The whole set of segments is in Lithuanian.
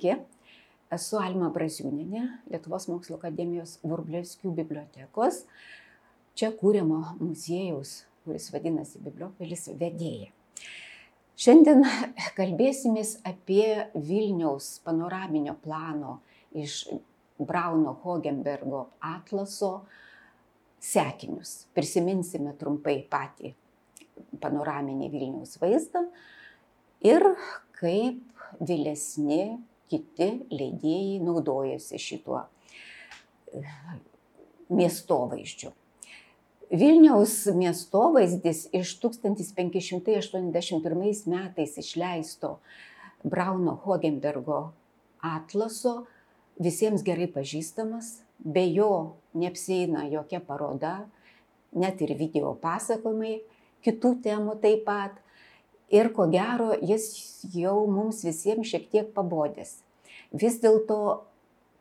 Sveiki, esu Alma Braziūninė, Lietuvos mokslo akademijos Vurblėskių bibliotekos, čia kūrimo muziejaus, kuris vadinasi Bibliopolis vedėja. Šiandien kalbėsimės apie Vilniaus panoraminio plano iš Brauno Hogenbergo atlaso sekinius. Prisiminsime trumpai patį panoraminį Vilniaus vaizdą ir kaip vėlesni kiti leidėjai naudojasi šituo e, miestovaizdžiu. Vilniaus miestovaizdis iš 1581 metais išleisto Brauno Hogenbergo atlaso visiems gerai pažįstamas, be jo neapsėina jokia paroda, net ir video pasakojimai, kitų temų taip pat ir ko gero jis jau mums visiems šiek tiek pabodęs. Vis dėlto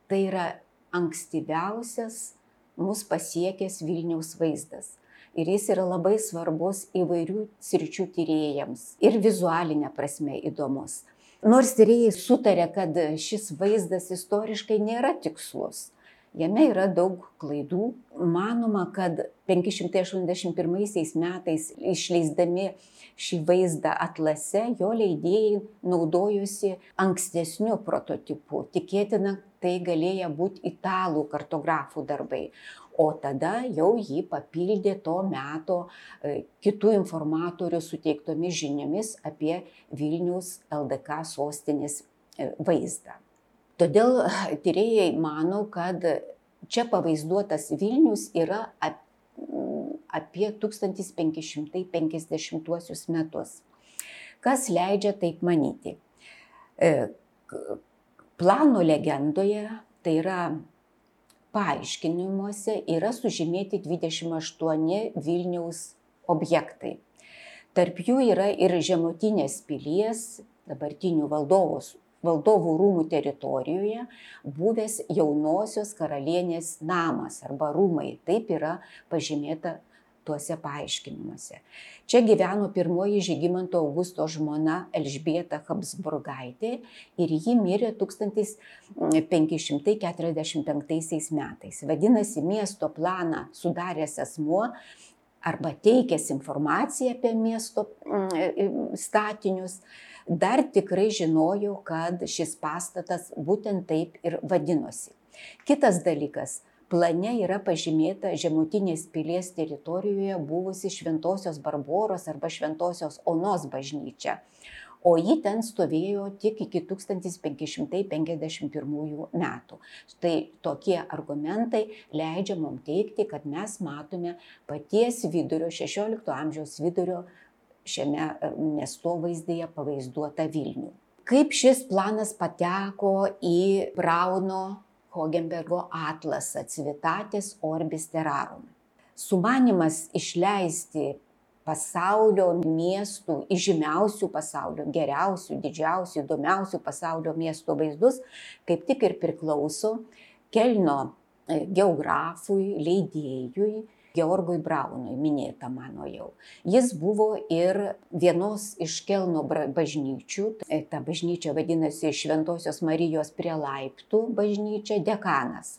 tai yra ankstyviausias mus pasiekęs Vilniaus vaizdas. Ir jis yra labai svarbus įvairių sričių tyrėjams ir vizualinė prasme įdomus. Nors tyrėjai sutarė, kad šis vaizdas istoriškai nėra tikslus, Jame yra daug klaidų. Manoma, kad 581 metais išleisdami šį vaizdą atlase, jo leidėjai naudojosi ankstesniu prototipu. Tikėtina, tai galėjo būti italų kartografų darbai. O tada jau jį papildė to meto e, kitų informatorių suteiktomis žiniomis apie Vilnius LDK sostinės e, vaizdą. Todėl tyrėjai mano, kad čia pavaizduotas Vilnius yra apie 1550 metus. Kas leidžia taip manyti? E, plano legendoje, tai yra paaiškinimuose, yra sužymėti 28 Vilniaus objektai. Tarp jų yra ir žemutinės pilies, dabartinių valdovos valdovų rūmų teritorijoje buvęs jaunosios karalienės namas arba rūmai. Taip yra pažymėta tuose paaiškinimuose. Čia gyveno pirmoji Žygimanto Augusto žmona Elžbieta Habsburgaitė ir ji mirė 1545 metais. Vadinasi, miesto planą sudaręs asmuo arba teikęs informaciją apie miesto mm, statinius dar tikrai žinojau, kad šis pastatas būtent taip ir vadinosi. Kitas dalykas, plane yra pažymėta žemutinės pilies teritorijoje buvusi Šventojios Barboros arba Šventojios Onos bažnyčia, o ji ten stovėjo tik iki 1551 metų. Štai tokie argumentai leidžia mums teikti, kad mes matome paties vidurio, 16 amžiaus vidurio šiame e, miestovaizdėje pavaizduotą Vilnių. Kaip šis planas pateko į Brauno Hogenbergo atlasą Civitatis Orbis Terrarum. Sumanimas išleisti pasaulio miestų, įžymiausių pasaulio, geriausių, didžiausių, įdomiausių pasaulio miesto vaizdus, kaip tik ir priklauso Kelno e, geografui, leidėjui Georgui Braunui, minėta mano jau. Jis buvo ir vienos iš Kelno bažnyčių, e, ta bažnyčia vadinasi Šventojios Marijos prie laiptų bažnyčia, dekanas.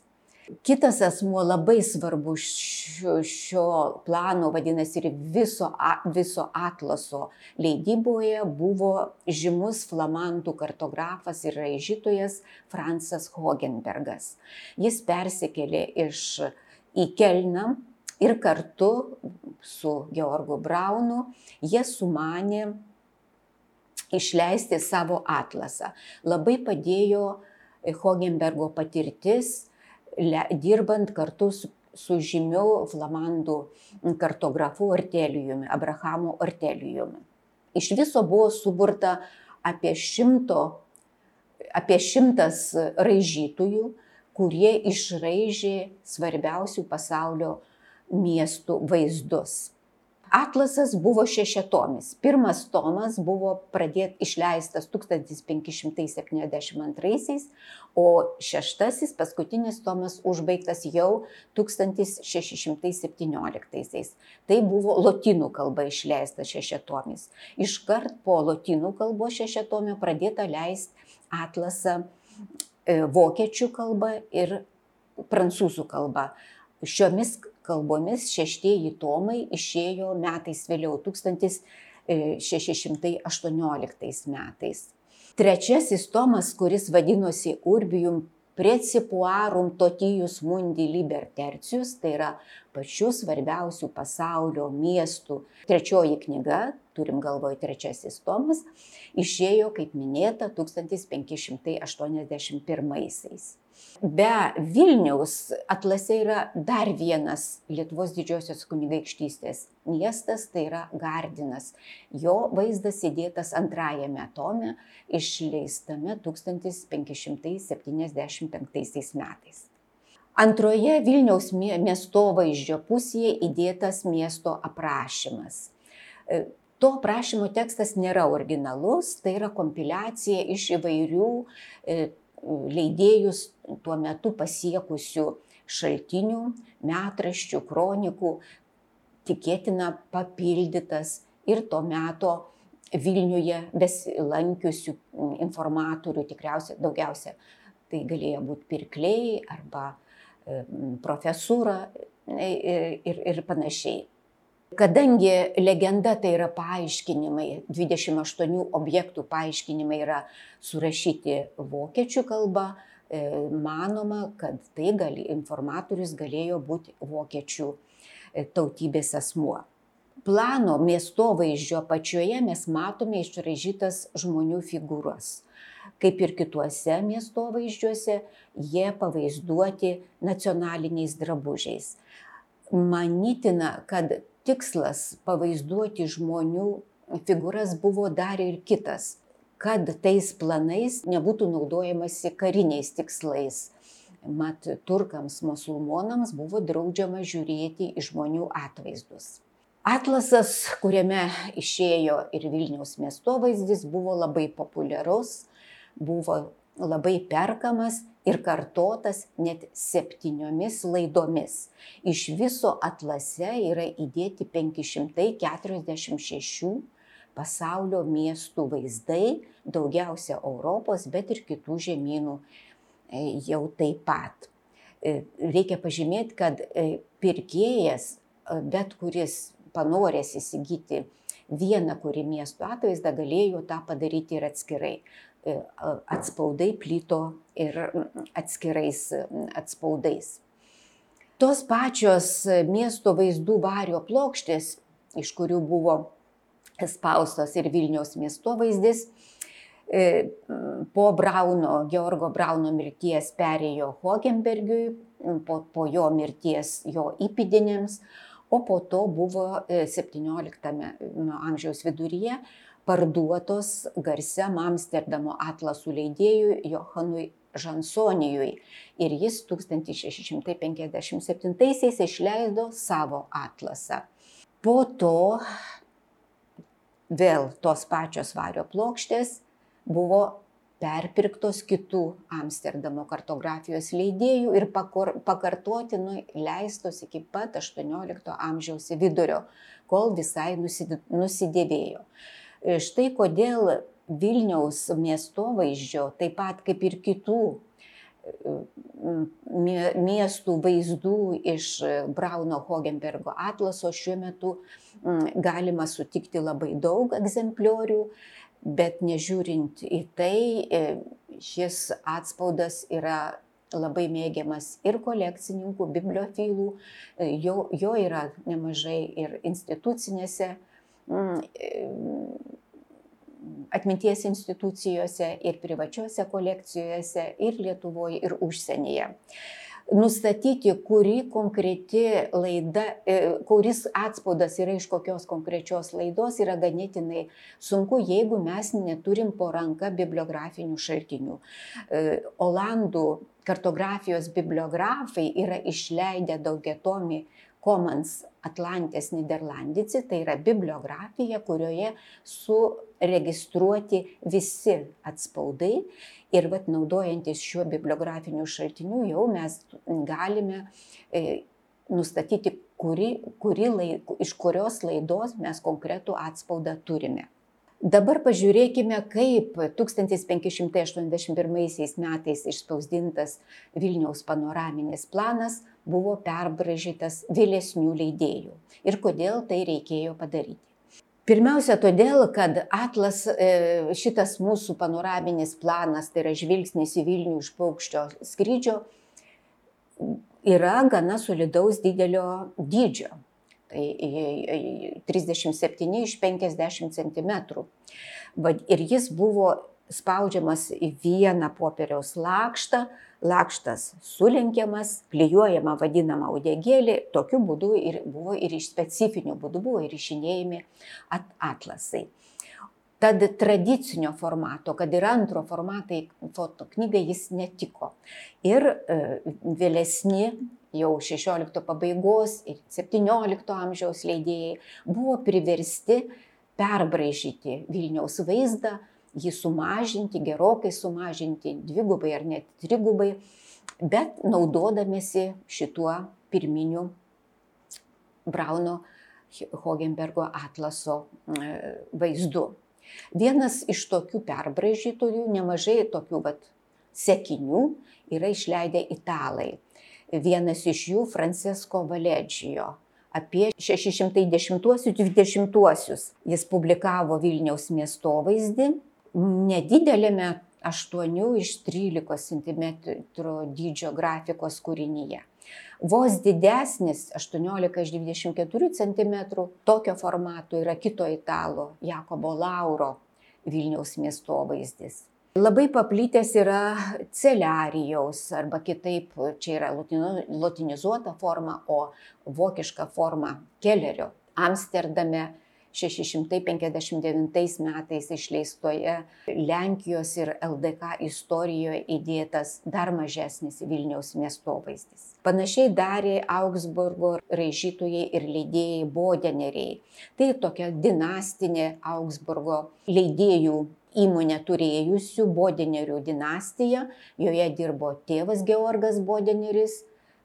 Kitas asmuo labai svarbu šio, šio plano, vadinasi, ir viso, viso atlaso leidyboje buvo žymus flamandų kartografas ir raižytojas Fransas Hogenbergas. Jis persikėlė iš į Kelną ir kartu su Georgu Braunu jie sumanė išleisti savo atlasą. Labai padėjo Hogenbergo patirtis, dirbant kartu su, su žymiu flamandų kartografu Artelijumi, Abrahamu Artelijumi. Iš viso buvo suburta apie, šimto, apie šimtas raižytųjų, kurie išraižė svarbiausių pasaulio miestų vaizdus. Atlasas buvo šešiatomis. Pirmas tomas buvo pradėt išleistas 1572, o šeštasis, paskutinis tomas užbaigtas jau 1617. Tai buvo lotynų kalba išleistas šešiatomis. Iškart po lotynų kalbos šešiatomio pradėta leisti atlasą vokiečių kalba ir prancūzų kalba. Šiomis kalbomis šeštieji tomai išėjo metais vėliau, 1618 metais. Trečiasis tomas, kuris vadinosi Urbium Precipuarum Totijus Mundi Liber Tercius, tai yra pačių svarbiausių pasaulio miestų trečioji knyga, turim galvoj trečiasis tomas, išėjo, kaip minėta, 1581. Be Vilniaus atlase yra dar vienas Lietuvos didžiosios kunigaikštystės miestas, tai yra Gardinas. Jo vaizdas įdėtas antrajame tome, išleistame 1575 metais. Antroje Vilniaus miestovaizdžio pusėje įdėtas miesto aprašymas. E, to aprašymo tekstas nėra originalus, tai yra kompiliacija iš įvairių e, leidėjus tuo metu pasiekusių šaltinių, metraščių, kronikų, tikėtina papildytas ir to meto Vilniuje besilankiusių informatorių, tikriausiai daugiausia tai galėjo būti pirkliai arba profesūra e, ir, ir panašiai. Kadangi legenda tai yra paaiškinimai, 28 objektų paaiškinimai yra surašyti vokiečių kalba, e, manoma, kad tai gali, informatorius galėjo būti vokiečių e, tautybės asmuo. Plano miestovaizdžio pačioje mes matome išraižytas žmonių figūras. Kaip ir kituose miestovaizdžiuose, jie pavaizduoti nacionaliniais drabužiais. Manytina, kad tikslas pavaizduoti žmonių figūras buvo dar ir kitas, kad tais planais nebūtų naudojamasi kariniais tikslais. Mat, turkams, musulmonams buvo draudžiama žiūrėti į žmonių atvaizdus. Atlasas, kuriame išėjo ir Vilniaus miestovaizdis, buvo labai populiarus, buvo labai perkamas ir kartotas net septyniomis laidomis. Iš viso atlase yra įdėti 546 pasaulio miestų vaizdai, daugiausia Europos, bet ir kitų žemynų e, jau taip pat. E, reikia pažymėti, kad e, pirkėjas, bet kuris panorės įsigyti vieną kurį miesto atvaizdą, galėjo tą padaryti ir atskirai. Atspaudai plito ir atskirais atspaudais. Tos pačios miesto vaizdų vario plokštės, iš kurių buvo spaustos ir Vilniaus miesto vaizdis, e, po Brauno, Georgo Brauno mirties perėjo Hogenbergiui, po, po jo mirties jo įpidinėms, o po to buvo 17 e, amžiaus viduryje parduotos garsiam Amsterdamo atlasų leidėjui Johanui Žansonijui ir jis 1657 išleido savo atlasą. Po to vėl tos pačios vario plokštės buvo perpirktos kitų Amsterdamo kartografijos leidėjų ir pakartotinai leistos iki pat 18 amžiaus vidurio, kol visai nusidėvėjo. Štai kodėl Vilniaus miestovaizdžio, taip pat kaip ir kitų miestų vaizdų iš Brauno Hogenbergo atlaso šiuo metu galima sutikti labai daug egzempliorių, bet nežiūrint į tai, e, šis atspaudas yra labai mėgiamas ir kolekcininkų, bibliofilų, jo, jo yra nemažai ir institucinėse Mm, atminties institucijose ir privačiose kolekcijose ir Lietuvoje, ir užsienyje. Nustatyti, kuri konkreti laida, e, kuris atspaudas yra iš kokios konkrečios laidos, yra ganėtinai sunku, jeigu mes neturim po ranka bibliografinių šaltinių. E, Olandų kartografijos bibliografai yra išleidę daugiatomį Commons Atlantės Niderlandici, tai yra bibliografija, kurioje suregistruoti visi atspaudai. Ir vat, naudojantis šiuo bibliografiniu šaltiniu jau mes galime e, nustatyti, kuri, kuri laik, iš kurios laidos mes konkretų atspaudą turime. Dabar pažiūrėkime, kaip 1581 metais išspausdintas Vilniaus panoraminis planas buvo perbražytas vėlesnių leidėjų ir kodėl tai reikėjo padaryti. Pirmiausia, todėl, kad atlas, e, šitas mūsų panoraminis planas, tai yra žvilgsnis į Vilnių iš paukščio skrydžio, yra gana solidaus didelio dydžio. Tai 37 iš 50 cm. Ir jis buvo spaudžiamas į vieną popieriaus lakštą, lakštas sulenkiamas, klyjuojama vadinama udegėlė, tokiu būdu ir buvo ir iš specifinių būdų buvo ir išinėjami at atlasai. Tad tradicinio formato, kad ir antro formatai fotoknygai jis netiko. Ir e, vėlesni jau XVI pabaigos ir XVII amžiaus leidėjai buvo priversti perbražyti Vilniaus vaizdą, jį sumažinti, gerokai sumažinti, dvigubai ar net trigubai, bet naudodamėsi šituo pirminiu Brauno Hogenbergo atlaso e, vaizdu. Vienas iš tokių perbražytojų, nemažai tokių vat, sekinių yra išleidę italai. Vienas iš jų Francesco Valedžijo. Apie 610-20 jis publikavo Vilniaus miestovaizdį nedidelėme 8 iš 13 cm dydžio grafikos kūrinyje. Vos didesnis 18 iš 24 cm tokio formato yra kito italo Jakobo Lauro Vilniaus miestovaizdis. Labai paplitęs yra celerijaus arba kitaip, čia yra latinizuota forma, o vokiška forma Kellerio. Amsterdame 659 metais išleistoje Lenkijos ir LDK istorijoje įdėtas dar mažesnis Vilniaus miestovaizdis. Panašiai darė Augsburgo raižytojai ir leidėjai bodeneriai. Tai tokia dinastinė Augsburgo leidėjų įmonę turėjusių Bodenerių dinastiją. Joje dirbo tėvas Georgas Bodeneris,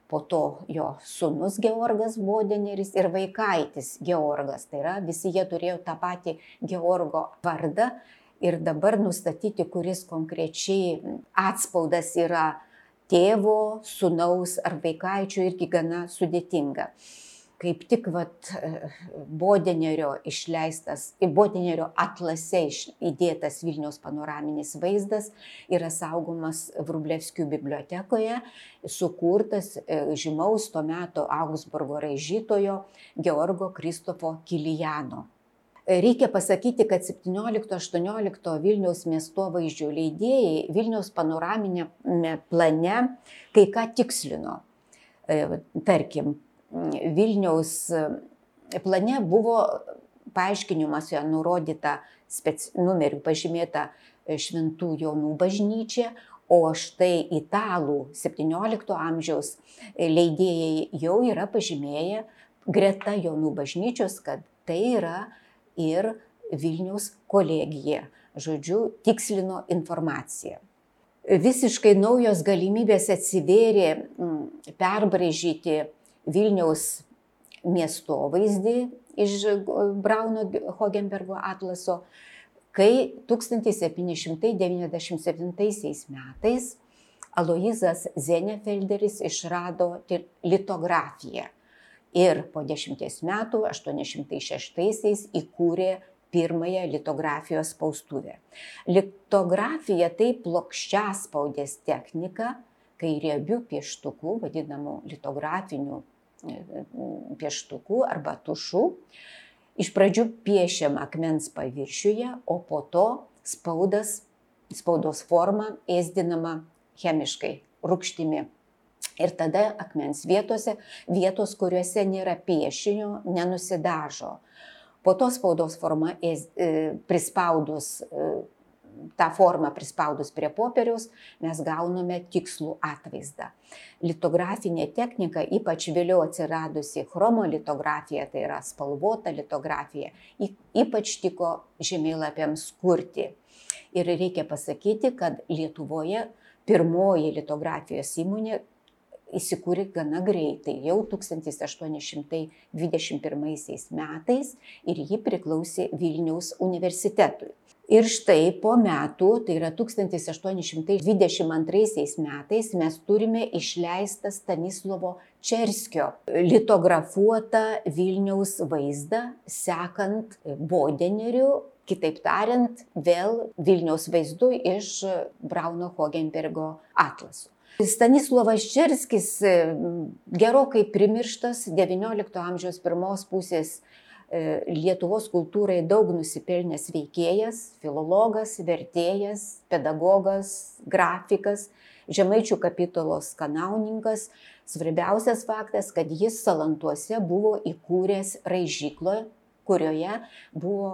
po to jo sunus Georgas Bodeneris ir vaikaitis Georgas. Tai yra, visi jie turėjo tą patį Georgo vardą ir dabar nustatyti, kuris konkrečiai atspaudas yra tėvo, sunaus ar vaikaičio irgi gana sudėtinga kaip tik vat, Bodenerio išleistas, Bodenerio atlase įdėtas Vilniaus panoraminis vaizdas yra saugomas Vrublevskių bibliotekoje, sukurtas e, žymaus to meto Augsburgo raižytojo Georgo Kristofo Kilijano. Reikia pasakyti, kad 17-18 Vilniaus miestovaizdžių leidėjai Vilniaus panoraminėme plane kai ką tikslino. E, tarkim, Vilniaus e, plane buvo paaiškinimuose nurodyta spec, numeriu pažymėta e, Šventų Jonų bažnyčia, o štai italų 17 amžiaus e, leidėjai jau yra pažymėję greta Jonų bažnyčios, kad tai yra ir Vilniaus kolegija. Žodžiu, tikslino informaciją. Visiškai naujos galimybės atsivėrė perbražyti Vilniaus miestovaizdį iš Brauno Hogenbergo atlaso, kai 1797 metais Aloizas Zenefelderis išrado litografiją ir po dešimties metų, 806-aisiais, įkūrė pirmąją litografijos spaustuvę. Litografija tai plokščiaspaudės technika, kai riebių pieštukų, vadinamų litografinių pieštukų arba tušų. Iš pradžių piešiama akmens paviršiuje, o po to spaudas, spaudos forma ėsdinama chemiškai, rūkštimi. Ir tada akmens vietose, vietos, kuriuose nėra piešinio, nenusidažo. Po to spaudos forma ės, e, prispaudus e, tą formą prispaudus prie popieriaus mes gauname tikslų atvaizdą. Litografinė technika, ypač vėliau atsiradusi chromolitografija, tai yra spalvota litografija, ypač tiko žemėlapiams kurti. Ir reikia pasakyti, kad Lietuvoje pirmoji litografijos įmonė įsikūrė gana greitai, jau 1821 metais ir ji priklausė Vilniaus universitetui. Ir štai po metų, tai yra 1822 metais, mes turime išleistą Stanislovo Čerskio litografuotą Vilniaus vaizdą, sekant Bodeneriu, kitaip tariant, vėl Vilniaus vaizdu iš Brauno Hogenbergo atlasų. Stanislavas Čerskis gerokai primirštas XIX amžiaus pirmos pusės Lietuvos kultūrai daug nusipelnęs veikėjas, filologas, vertėjas, pedagogas, grafikas, Žemaičių kapitolos kanauninkas. Svarbiausias faktas, kad jis Salantuose buvo įkūręs raižyklą, kurioje buvo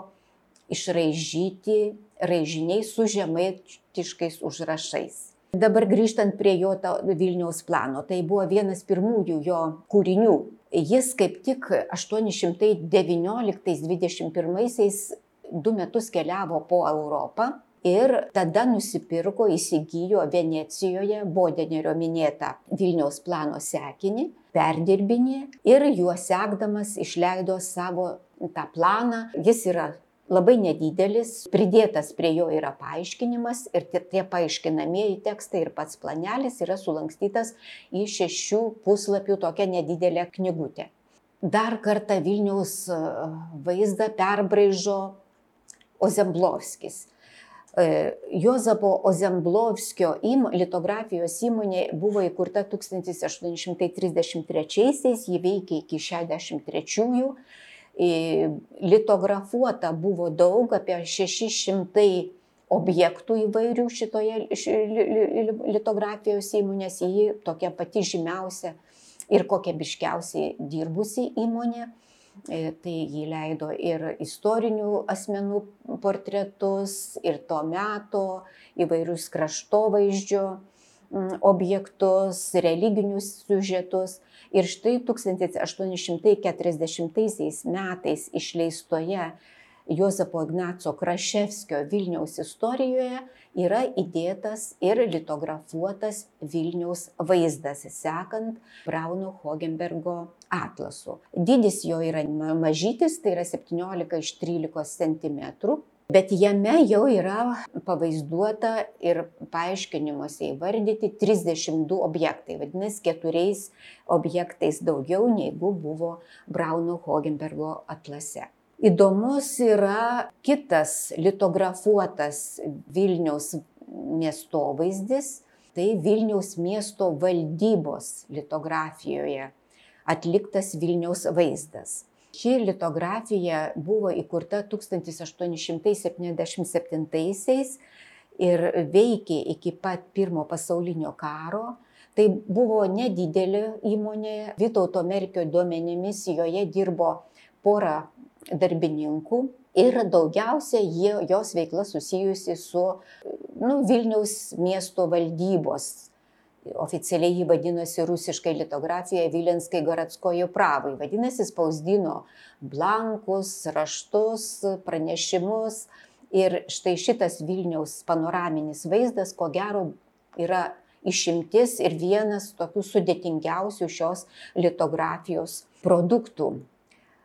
išraižyti raižiniai su žemaitiškais užrašais. Dabar grįžtant prie jo Vilniaus plano, tai buvo vienas pirmųjų jo kūrinių. Jis kaip tik 819-21 du metus keliavo po Europą ir tada nusipirko, įsigijo Venecijoje Bodenerio minėtą Vilniaus plano sekinį, perdirbinį ir juo sekdamas išleido savo tą planą. Jis yra labai nedidelis, pridėtas prie jo yra paaiškinimas ir tie, tie paaiškinamieji tekstai ir pats planelis yra sulankstytas į šešių puslapių tokią nedidelę knygutę. Dar kartą Vilniaus e, vaizdą perbraižo Ozemblovskis. E, Jozapo Ozemblovskio im, litografijos įmonė buvo įkurta 1833-aisiais, ji veikia iki 63-ųjų litografuota buvo daug, apie 600 objektų įvairių šitoje litografijos įmonės, ji tokia pati žymiausia ir kokybiškiausiai dirbusi įmonė. E, tai jį leido ir istorinių asmenų portretus, ir to meto įvairius kraštovaizdžio objektus, religinius siužetus. Ir štai 1840 metais išleistoje Jozapo Ignaco Kraševskio Vilniaus istorijoje yra įdėtas ir litografuotas Vilniaus vaizdas, sekant Brauno Hogenbergo atlasu. Dydis jo yra mažytis, tai yra 17 iš 13 cm bet jame jau yra pavaizduota ir paaiškinimuose įvardyti 32 objektai, vadinasi, keturiais objektais daugiau negu buvo Brauno Hogenbergo atlase. Įdomus yra kitas litografuotas Vilniaus miestovaizdis, tai Vilniaus miesto valdybos litografijoje atliktas Vilniaus vaizdas. Ši litografija buvo įkurta 1877 ir veikė iki pat pirmo pasaulinio karo. Tai buvo nedidelė įmonė, Vytauto Merkio duomenimis joje dirbo pora darbininkų ir daugiausia jie, jos veikla susijusi su nu, Vilniaus miesto valdybos oficialiai jį vadinosi rusiškai litografija Vilenskai Garatskojo pravai. Vadinasi, spausdino blankus, raštus, pranešimus. Ir štai šitas Vilniaus panoraminis vaizdas, ko gero, yra išimtis ir vienas tokių sudėtingiausių šios litografijos produktų.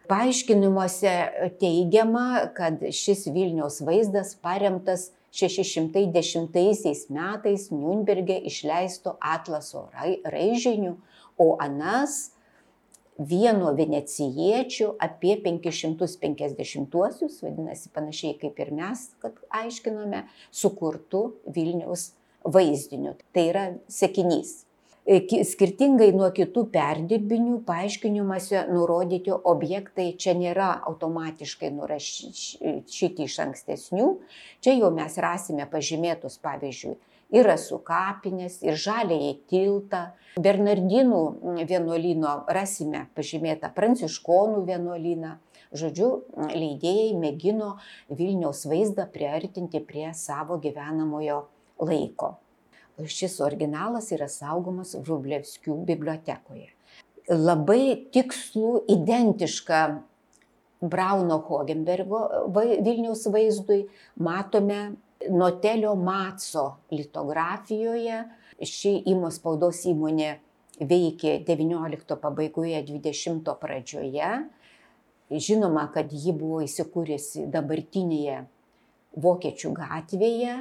Paaiškinimuose teigiama, kad šis Vilniaus vaizdas paremtas 610 metais Nürnberge išleisto atlaso raižiniu, o anas vieno venecijiečio apie 550-uosius, vadinasi panašiai kaip ir mes, kad aiškinome, sukurtų Vilniaus vaizdiniu. Tai yra sekinys. E, skirtingai nuo kitų perdirbinių paaiškinimuose nurodyti objektai čia nėra automatiškai nurašyti iš ankstesnių. Čia jau mes rasime pažymėtus, pavyzdžiui, ir rasų kapinės, ir žaliai tiltą. Bernardinų vienuolino rasime pažymėtą pranciškonų vienuolyną. Žodžiu, leidėjai mėgino Vilniaus vaizdą priartinti prie savo gyvenamojo laiko šis originalas yra saugomas Vrublevskių bibliotekoje. Labai tikslų, identišką Brauno Hogenbergo Vilniaus vaizdui matome Notelio Matso litografijoje. Ši įmos spaudos įmonė veikė XIX pabaigoje, XX pradžioje. Žinoma, kad ji buvo įsikūrusi dabartinėje Vokiečių gatvėje.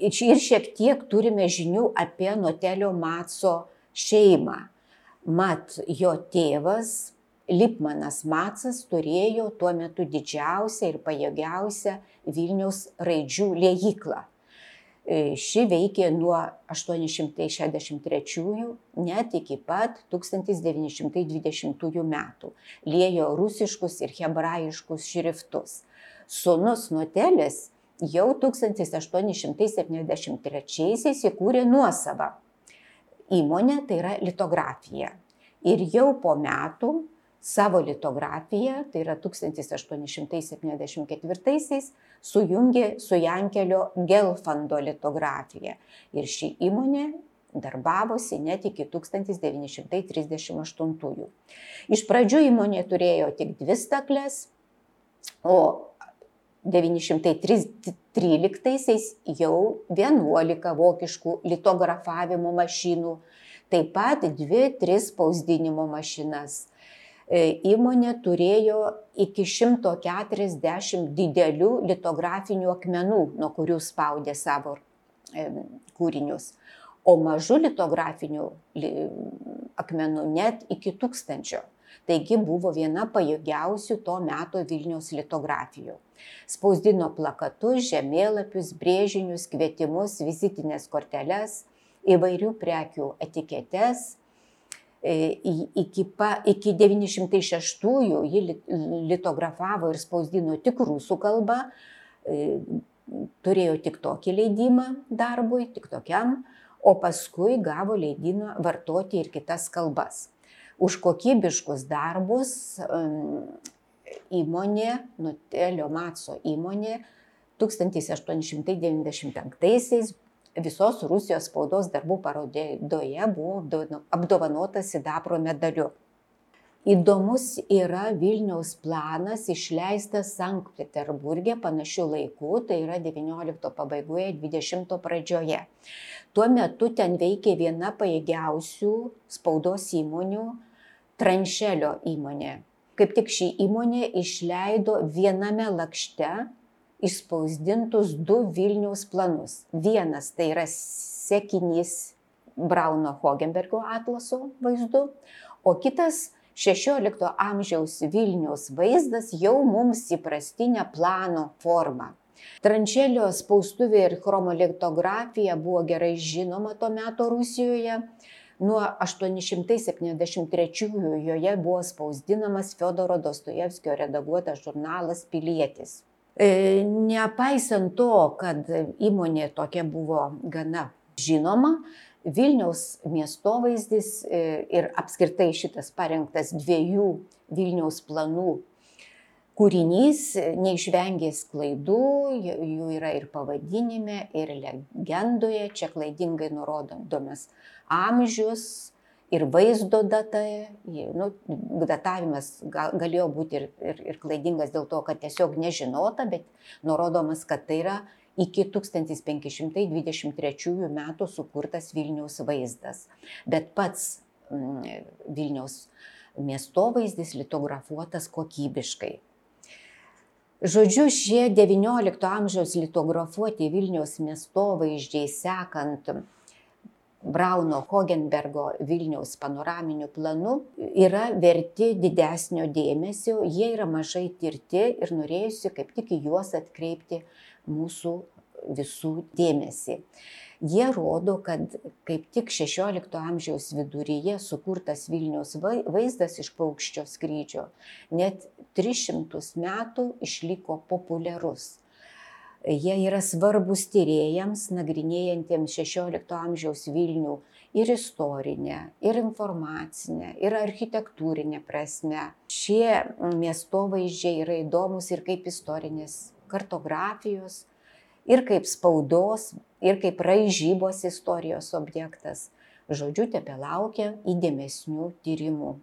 Ir šiek tiek turime žinių apie Notelio Matso šeimą. Mat, jo tėvas Lipmanas Matsas turėjo tuo metu didžiausią ir pajėgiausią Vilniaus raidžių liejiklą. E, ši veikė nuo 863 net iki pat 1920 metų. Liejo rusiškus ir hebrajiškus šriftus. Sūnus Nutelis jau 1873 įkūrė nuosavą įmonę, tai yra litografija. Ir jau po metų savo litografiją, tai yra 1874-aisiais, sujungė su Jankelio Gelfando litografija. Ir ši įmonė darbavosi net iki 1938. Iš pradžių įmonė turėjo tik dvi staklės, o 913 jau 11 vokiškų litografavimo mašinų, taip pat dvi, tris spausdinimo mašinas E, įmonė turėjo iki 140 didelių litografinių akmenų, nuo kurių spaudė savo e, kūrinius, o mažų litografinių akmenų net iki tūkstančio. Taigi buvo viena pajėgiausių to meto Vilniaus litografijų. Spausdino plakatus, žemėlapius, brėžinius, kvietimus, vizitinės korteles, įvairių prekių etiketes E, iki, pa, iki 906-ųjų ji litografavo ir spausdino tik rusų kalbą, e, turėjo tik tokį leidimą darbui, tik tokiam, o paskui gavo leidimą vartoti ir kitas kalbas. Už kokybiškus darbus įmonė, Nutelio Matso įmonė 1895 visos Rusijos spaudos darbų parodoje buvo apdovanotas sidabro medaliu. Įdomus yra Vilniaus planas išleistas Sankt Peterburgė panašių laikų, tai yra XIX pabaigoje, XX pradžioje. Tuo metu ten veikė viena pajėgiausių spaudos įmonių - Tranšelio įmonė. Kaip tik ši įmonė išleido viename lakšte išspausdintus du Vilniaus planus. Vienas tai yra sekinys Brauno Hogenbergo atlaso vaizdu, o kitas XVI amžiaus Vilniaus vaizdas jau mums įprastinė plano forma. Trančelio spaustuvė ir chromolitografija buvo gerai žinoma tuo metu Rusijoje. Nuo 873 joje buvo spausdinamas Fiodoro Dostojevskio redaguotas žurnalas Pilietis. E, nepaisant to, kad įmonė tokia buvo gana žinoma, Vilniaus miestovaizdis e, ir apskritai šitas parengtas dviejų Vilniaus planų kūrinys neišvengė klaidų, jų yra ir pavadinime, ir legendoje, čia klaidingai nurodomas amžius, ir vaizdo data, nu, datavimas gal, galėjo būti ir, ir, ir klaidingas dėl to, kad tiesiog nežinota, bet nurodomas, kad tai yra iki 1523 metų sukurtas Vilniaus vaizdas. Bet pats mm, Vilniaus miestovaizdis litografuotas kokybiškai. Žodžiu, šie XIX amžiaus litografuoti Vilniaus miestovaizdžiai sekant Brauno Hogenbergo Vilniaus panoraminiu planu yra verti didesnio dėmesio, jie yra mažai tirti ir norėjusi kaip tik į juos atkreipti mūsų visų dėmesį. Jie rodo, kad kaip tik XVI amžiaus viduryje sukurtas Vilnius vaizdas iš paukščio skrydžio net 300 metų išliko populiarus Jie yra svarbus tyrėjams, nagrinėjantiems XVI amžiaus Vilnių ir istorinę, ir informacinę, ir architektūrinę prasme. Šie miestovaizdžiai yra įdomus ir kaip istorinės kartografijos, ir kaip spaudos, ir kaip raižybos istorijos objektas. Žodžiu, tebe laukia įdėmesnių tyrimų.